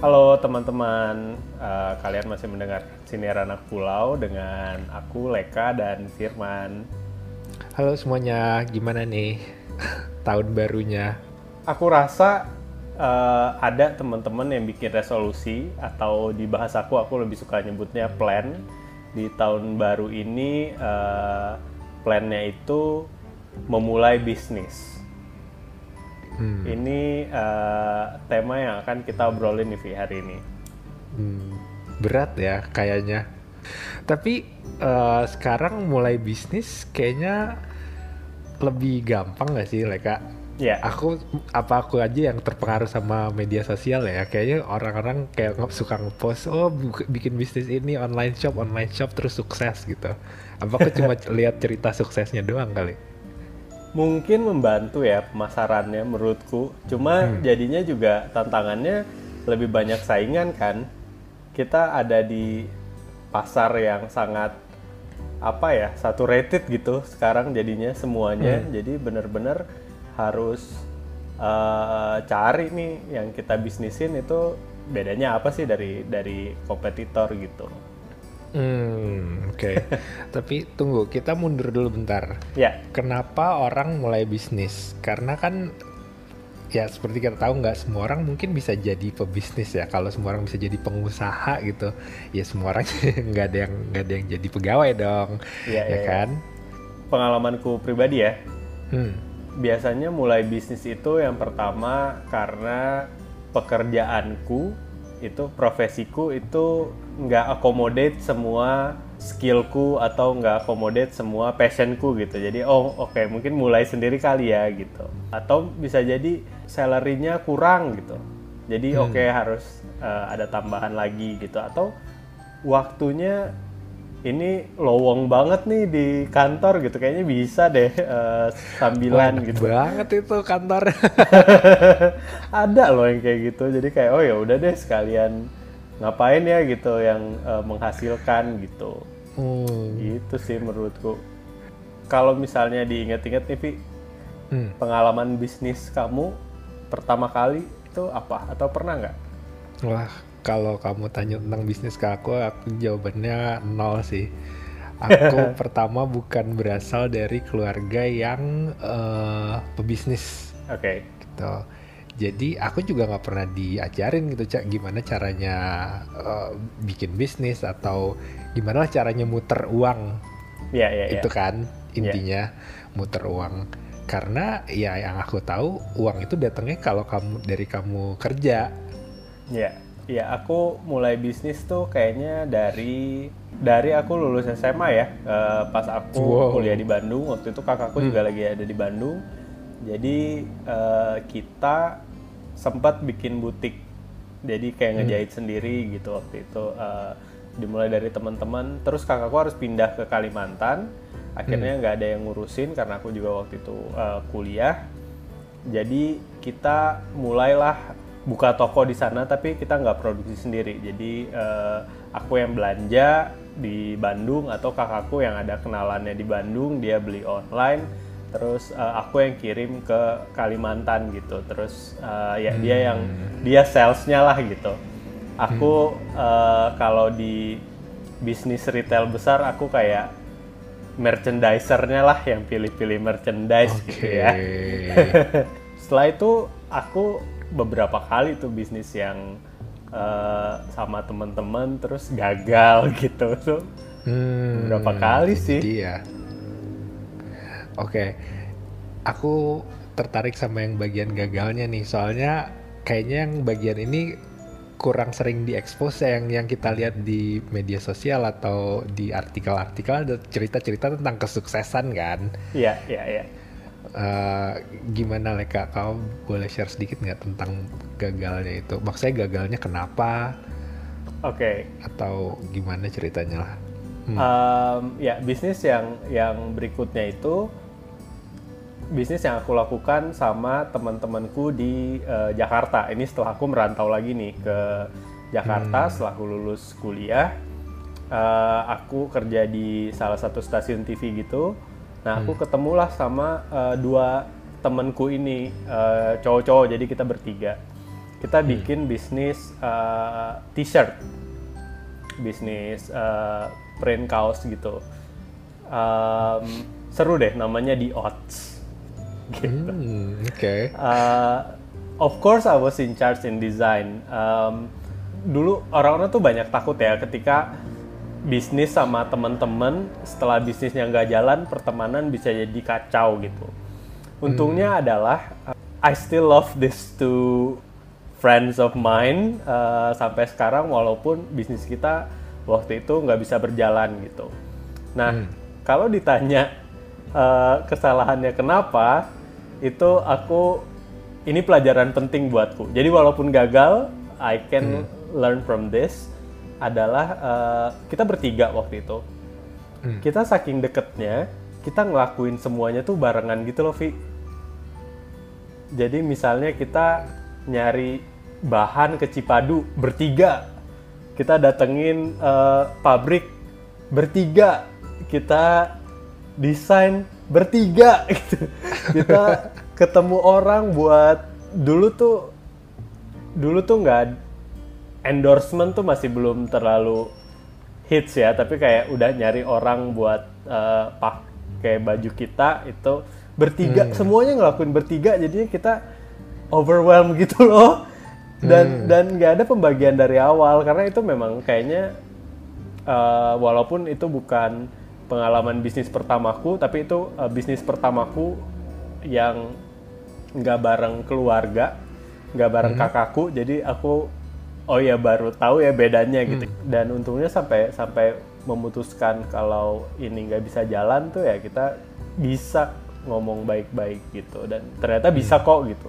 Halo teman-teman, uh, kalian masih mendengar Siniar Anak Pulau dengan aku Leka dan Firman. Halo semuanya, gimana nih tahun barunya? Aku rasa uh, ada teman-teman yang bikin resolusi atau di bahasa aku aku lebih suka nyebutnya plan di tahun baru ini uh, plannya itu memulai bisnis Hmm. Ini uh, tema yang akan kita obrolin nih Vi hari ini. Hmm, berat ya kayaknya. Tapi uh, sekarang mulai bisnis kayaknya lebih gampang gak sih Leka? Ya. Yeah. Aku apa aku aja yang terpengaruh sama media sosial ya. Kayaknya orang-orang kayak suka ngepost, oh bikin bisnis ini online shop, online shop terus sukses gitu. Apa aku cuma lihat cerita suksesnya doang kali? Mungkin membantu ya pemasarannya menurutku. Cuma hmm. jadinya juga tantangannya lebih banyak saingan kan. Kita ada di pasar yang sangat apa ya satu rated gitu sekarang jadinya semuanya. Hmm. Jadi bener-bener harus uh, cari nih yang kita bisnisin itu bedanya apa sih dari dari kompetitor gitu. Hmm, oke. Okay. Tapi tunggu, kita mundur dulu bentar. Ya. Kenapa orang mulai bisnis? Karena kan ya seperti kita tahu nggak semua orang mungkin bisa jadi pebisnis ya. Kalau semua orang bisa jadi pengusaha gitu, ya semua orang nggak ada yang nggak ada yang jadi pegawai dong. Iya, ya, ya kan? Pengalamanku pribadi ya. Hmm. Biasanya mulai bisnis itu yang pertama karena pekerjaanku itu profesiku itu nggak accommodate semua skillku atau nggak accommodate semua passionku gitu. Jadi oh oke okay, mungkin mulai sendiri kali ya gitu. Atau bisa jadi salarynya kurang gitu. Jadi hmm. oke okay, harus uh, ada tambahan lagi gitu. Atau waktunya ini lowong banget nih di kantor gitu. Kayaknya bisa deh uh, sambilan Wah, gitu. banget itu kantor. Ada loh yang kayak gitu. Jadi kayak oh ya udah deh sekalian ngapain ya gitu yang uh, menghasilkan gitu hmm. gitu sih menurutku kalau misalnya diingat-ingat nih Vi, hmm. pengalaman bisnis kamu pertama kali itu apa atau pernah nggak wah kalau kamu tanya tentang bisnis ke aku, aku jawabannya nol sih. Aku pertama bukan berasal dari keluarga yang uh, pebisnis. Oke. Okay. Gitu. Jadi aku juga nggak pernah diajarin gitu cak gimana caranya uh, bikin bisnis atau gimana caranya muter uang. Iya yeah, iya. Yeah, Itu kan intinya yeah. muter uang. Karena ya yang aku tahu uang itu datangnya kalau kamu dari kamu kerja. Iya. Yeah Ya, aku mulai bisnis tuh kayaknya dari dari aku lulus SMA ya. Uh, pas aku wow. kuliah di Bandung, waktu itu kakakku hmm. juga lagi ada di Bandung. Jadi uh, kita sempat bikin butik. Jadi kayak hmm. ngejahit sendiri gitu waktu itu. Uh, dimulai dari teman-teman. Terus kakakku harus pindah ke Kalimantan. Akhirnya hmm. nggak hmm. ada yang ngurusin karena aku juga waktu itu uh, kuliah. Jadi kita mulailah buka toko di sana tapi kita nggak produksi sendiri jadi uh, aku yang belanja di Bandung atau kakakku yang ada kenalannya di Bandung dia beli online terus uh, aku yang kirim ke Kalimantan gitu. Terus uh, ya hmm. dia yang dia salesnya lah gitu. Aku hmm. uh, kalau di bisnis retail besar aku kayak merchandisernya lah yang pilih-pilih merchandise okay. gitu ya. Setelah itu aku beberapa kali tuh bisnis yang uh, sama teman-teman terus gagal gitu. Tuh. Hmm, beberapa kali sih. iya oke. Okay. aku tertarik sama yang bagian gagalnya nih. Soalnya kayaknya yang bagian ini kurang sering diekspos yang yang kita lihat di media sosial atau di artikel-artikel ada cerita-cerita tentang kesuksesan kan? Iya iya iya. Uh, gimana Leka? Kau boleh share sedikit nggak tentang gagalnya itu? Maksudnya gagalnya kenapa? Oke. Okay. atau gimana ceritanya lah? Hmm. um, ya bisnis yang yang berikutnya itu bisnis yang aku lakukan sama teman-temanku di uh, Jakarta ini setelah aku merantau lagi nih ke Jakarta hmm. setelah aku lulus kuliah uh, aku kerja di salah satu stasiun TV gitu Nah aku hmm. ketemulah sama uh, dua temenku ini uh, cowok-cowok jadi kita bertiga. kita hmm. bikin bisnis uh, t-shirt bisnis uh, print kaos gitu um, seru deh namanya di odds gitu hmm, oke okay. uh, of course I was in charge in design um, dulu orang-orang tuh banyak takut ya ketika bisnis sama teman-teman setelah bisnisnya nggak jalan pertemanan bisa jadi kacau gitu untungnya hmm. adalah uh, I still love this two friends of mine uh, sampai sekarang walaupun bisnis kita waktu itu nggak bisa berjalan gitu nah hmm. kalau ditanya uh, kesalahannya kenapa itu aku ini pelajaran penting buatku jadi walaupun gagal I can hmm. learn from this adalah uh, kita bertiga waktu itu. Hmm. Kita saking deketnya, kita ngelakuin semuanya tuh barengan gitu loh, Vi. Jadi misalnya kita nyari bahan ke Cipadu bertiga, kita datengin uh, pabrik bertiga, kita desain bertiga gitu. Kita ketemu orang buat dulu tuh dulu tuh nggak endorsement tuh masih belum terlalu hits ya tapi kayak udah nyari orang buat uh, pakai baju kita itu bertiga hmm. semuanya ngelakuin bertiga jadinya kita overwhelm gitu loh dan hmm. dan nggak ada pembagian dari awal karena itu memang kayaknya uh, walaupun itu bukan pengalaman bisnis pertamaku tapi itu uh, bisnis pertamaku yang nggak bareng keluarga nggak bareng hmm. kakakku jadi aku oh ya baru tahu ya bedanya gitu hmm. dan untungnya sampai sampai memutuskan kalau ini nggak bisa jalan tuh ya kita bisa ngomong baik-baik gitu dan ternyata bisa hmm. kok gitu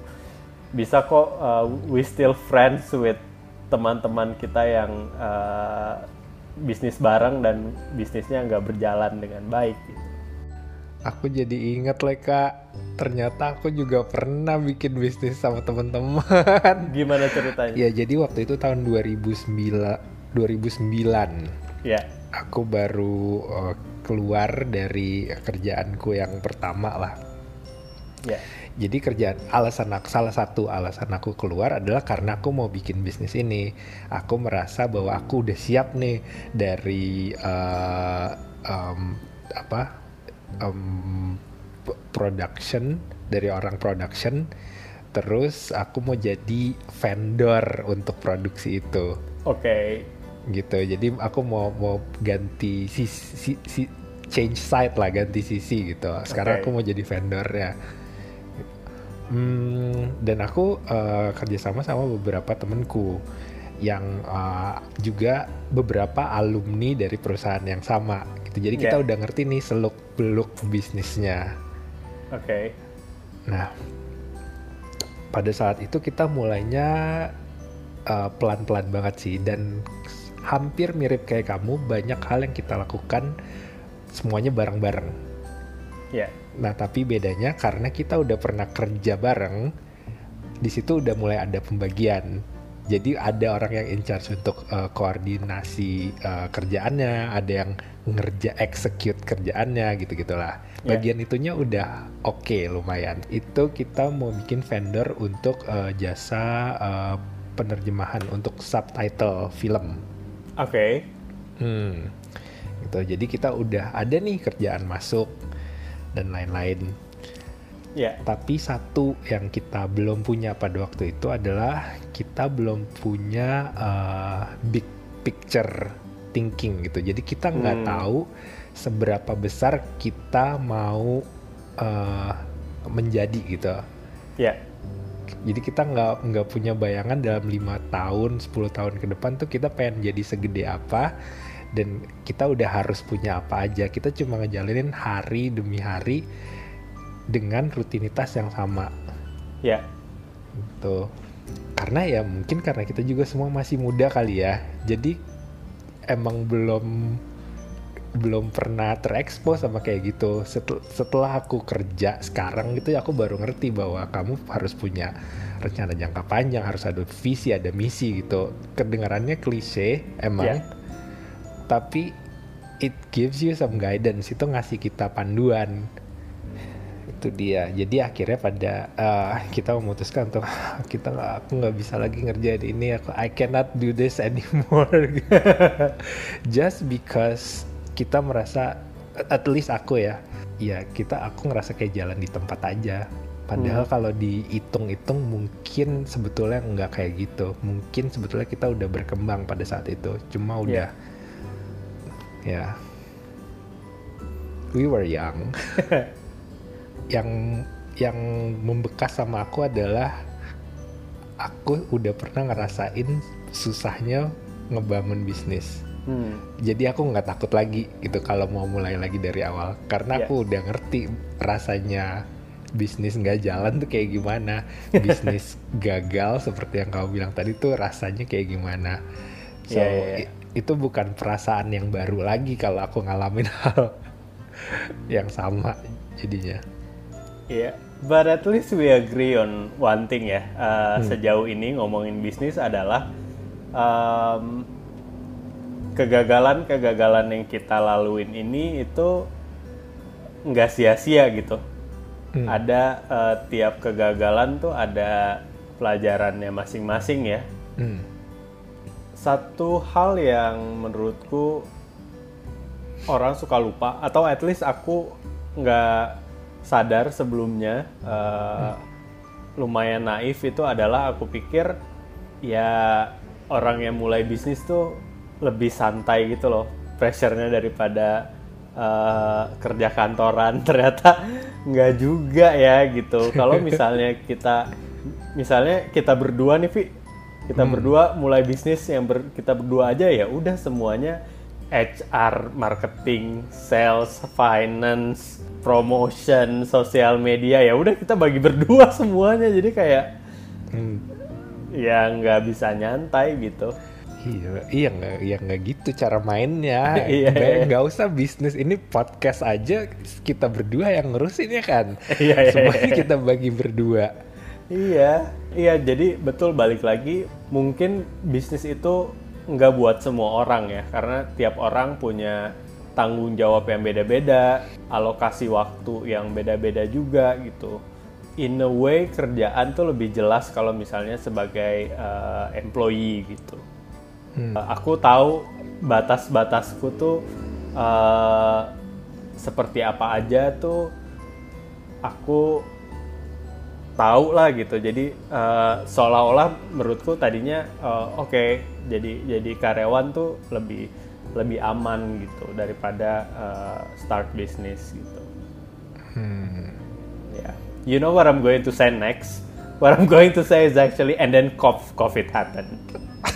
bisa kok uh, we still friends with teman-teman kita yang uh, bisnis bareng dan bisnisnya nggak berjalan dengan baik gitu aku jadi inget lah kak ternyata aku juga pernah bikin bisnis sama teman-teman. Gimana ceritanya? Ya jadi waktu itu tahun 2009 2009 ya. Aku baru uh, keluar dari kerjaanku yang pertama lah. Ya. Jadi kerjaan alasan aku salah satu alasan aku keluar adalah karena aku mau bikin bisnis ini. Aku merasa bahwa aku udah siap nih dari uh, um, apa um, production dari orang production. Terus aku mau jadi vendor untuk produksi itu. Oke. Okay. gitu. Jadi aku mau mau ganti sisi si, si, change side lah ganti sisi gitu. Sekarang okay. aku mau jadi vendor ya. Hmm, dan aku uh, kerjasama sama beberapa temenku yang uh, juga beberapa alumni dari perusahaan yang sama gitu. Jadi kita yeah. udah ngerti nih seluk beluk bisnisnya. Oke. Okay. Nah, pada saat itu kita mulainya uh, pelan-pelan banget sih dan hampir mirip kayak kamu banyak hal yang kita lakukan semuanya bareng-bareng. Ya. Yeah. Nah, tapi bedanya karena kita udah pernah kerja bareng, di situ udah mulai ada pembagian jadi ada orang yang in charge untuk uh, koordinasi uh, kerjaannya ada yang ngerja execute kerjaannya gitu gitulah yeah. bagian itunya udah oke okay, lumayan. Itu kita mau bikin vendor untuk uh, jasa uh, penerjemahan untuk subtitle film. Oke. Okay. hmm. Gitu. Jadi kita udah ada nih kerjaan masuk dan lain-lain Yeah. Tapi satu yang kita belum punya pada waktu itu adalah kita belum punya uh, big picture thinking gitu. Jadi kita nggak hmm. tahu seberapa besar kita mau uh, menjadi gitu. Yeah. Jadi kita nggak nggak punya bayangan dalam lima tahun, 10 tahun ke depan tuh kita pengen jadi segede apa dan kita udah harus punya apa aja. Kita cuma ngejalanin hari demi hari dengan rutinitas yang sama. Ya. Gitu. Karena ya mungkin karena kita juga semua masih muda kali ya. Jadi emang belum belum pernah terekspos sama kayak gitu. Setel, setelah aku kerja sekarang gitu ya aku baru ngerti bahwa kamu harus punya rencana jangka panjang, harus ada visi, ada misi gitu. Kedengarannya klise emang. Yeah. Tapi it gives you some guidance itu ngasih kita panduan itu dia jadi akhirnya pada uh, kita memutuskan tuh kita gak, aku nggak bisa lagi ngerjain ini aku I cannot do this anymore just because kita merasa at least aku ya ya kita aku ngerasa kayak jalan di tempat aja padahal hmm. kalau dihitung-hitung mungkin sebetulnya nggak kayak gitu mungkin sebetulnya kita udah berkembang pada saat itu cuma iya. udah yeah. ya we were young yang yang membekas sama aku adalah aku udah pernah ngerasain susahnya ngebangun bisnis. Hmm. Jadi aku nggak takut lagi gitu kalau mau mulai lagi dari awal karena yeah. aku udah ngerti rasanya bisnis nggak jalan tuh kayak gimana, bisnis gagal seperti yang kamu bilang tadi tuh rasanya kayak gimana. So yeah, yeah, yeah. itu bukan perasaan yang baru lagi kalau aku ngalamin hal yang sama jadinya. Iya, yeah. but at least we agree on one thing ya. Uh, hmm. Sejauh ini ngomongin bisnis adalah um, kegagalan-kegagalan yang kita laluin ini itu nggak sia-sia gitu. Hmm. Ada uh, tiap kegagalan tuh ada pelajarannya masing-masing ya. Hmm. Satu hal yang menurutku orang suka lupa atau at least aku nggak sadar sebelumnya uh, lumayan naif itu adalah aku pikir ya orang yang mulai bisnis tuh lebih santai gitu loh pressure-nya daripada uh, kerja kantoran. Ternyata nggak juga ya gitu. Kalau misalnya kita misalnya kita berdua nih Vi kita hmm. berdua mulai bisnis yang ber, kita berdua aja ya udah semuanya HR, marketing, sales, finance, promotion, sosial media ya udah kita bagi berdua semuanya jadi kayak hmm. ya nggak bisa nyantai gitu. Iya, iya nggak, iya nggak gitu cara mainnya. iya, iya. Nggak usah bisnis ini podcast aja kita berdua yang ngurusin ya kan. iya, iya, Semuanya iya. kita bagi berdua. Iya, iya. Jadi betul balik lagi, mungkin bisnis itu nggak buat semua orang ya karena tiap orang punya tanggung jawab yang beda-beda alokasi waktu yang beda-beda juga gitu in a way kerjaan tuh lebih jelas kalau misalnya sebagai uh, employee gitu hmm. uh, aku tahu batas-batasku tuh uh, seperti apa aja tuh aku tahu lah gitu. Jadi uh, seolah-olah menurutku tadinya uh, oke okay, jadi jadi karyawan tuh lebih lebih aman gitu daripada uh, start bisnis gitu. Hmm. ya. Yeah. you know what I'm going to say next? What I'm going to say is actually and then COVID happened.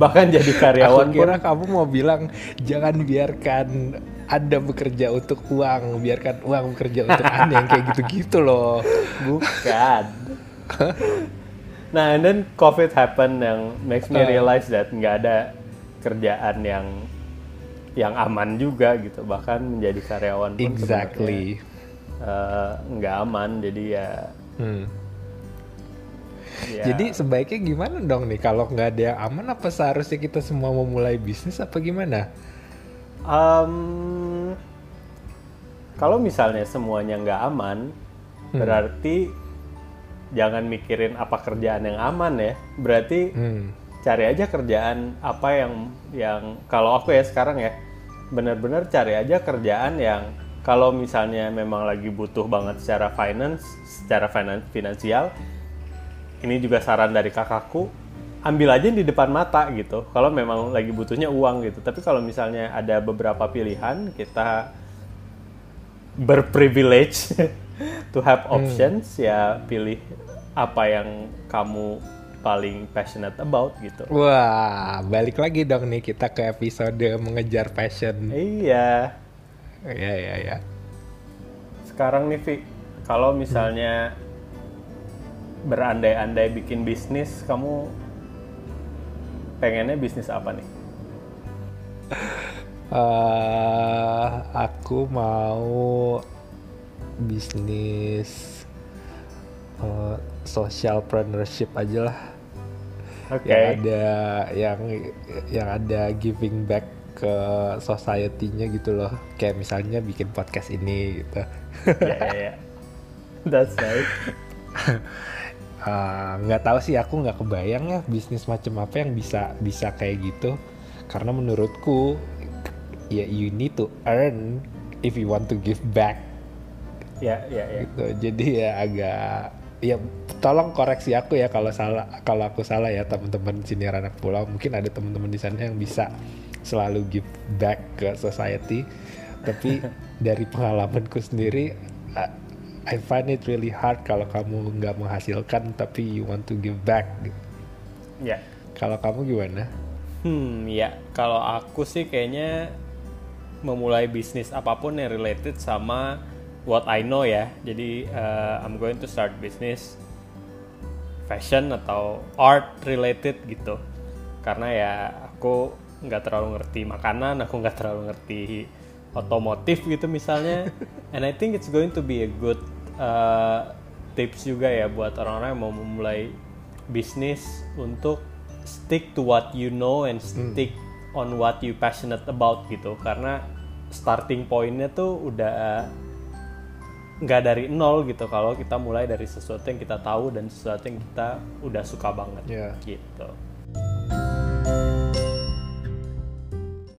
Bahkan jadi karyawan Aku kira pun kamu mau bilang jangan biarkan anda bekerja untuk uang, biarkan uang bekerja untuk Anda yang kayak gitu-gitu loh. Bukan. nah, and then COVID happen yang makes me realize that nggak ada kerjaan yang yang aman juga gitu, bahkan menjadi karyawan pun exactly uh, nggak aman, jadi ya. Hmm. Ya. Jadi sebaiknya gimana dong nih kalau nggak ada yang aman apa seharusnya kita semua memulai bisnis apa gimana? Um, kalau misalnya semuanya nggak aman, hmm. berarti jangan mikirin apa kerjaan yang aman ya. Berarti hmm. cari aja kerjaan apa yang yang kalau aku ya sekarang ya benar-benar cari aja kerjaan yang kalau misalnya memang lagi butuh banget secara finance, secara finan finansial, ini juga saran dari kakakku, ambil aja di depan mata gitu kalau memang lagi butuhnya uang gitu tapi kalau misalnya ada beberapa pilihan kita berprivilege to have hmm. options hmm. ya pilih apa yang kamu paling passionate about gitu. Wah, balik lagi dong nih kita ke episode mengejar passion. Iya. Iya, iya, iya. Sekarang nih Vi, kalau misalnya hmm. berandai-andai bikin bisnis, kamu pengennya bisnis apa nih? Uh, aku mau bisnis uh, social partnership aja lah. Okay. Yang ada yang yang ada giving back ke society-nya gitu loh kayak misalnya bikin podcast ini gitu ya ya ya that's right nggak uh, tahu sih aku nggak kebayang ya bisnis macam apa yang bisa bisa kayak gitu. Karena menurutku ya you need to earn if you want to give back. Ya ya ya. Gitu. Jadi ya agak ya tolong koreksi aku ya kalau salah kalau aku salah ya teman-teman sini anak pulau. Mungkin ada teman-teman di sana yang bisa selalu give back ke society. Tapi dari pengalamanku sendiri I find it really hard kalau kamu nggak menghasilkan tapi you want to give back ya yeah. kalau kamu gimana hmm ya kalau aku sih kayaknya memulai bisnis apa pun yang related sama what I know ya. Jadi uh, I'm going to start business fashion atau art related gitu. Karena ya aku nggak terlalu ngerti makanan, aku nggak terlalu ngerti otomotif gitu misalnya. And I think it's going to be a good uh, tips juga ya buat orang-orang yang mau memulai bisnis untuk stick to what you know and hmm. stick hmm. on what you passionate about gitu. Karena starting pointnya tuh udah nggak dari nol gitu kalau kita mulai dari sesuatu yang kita tahu dan sesuatu yang kita udah suka banget yeah. gitu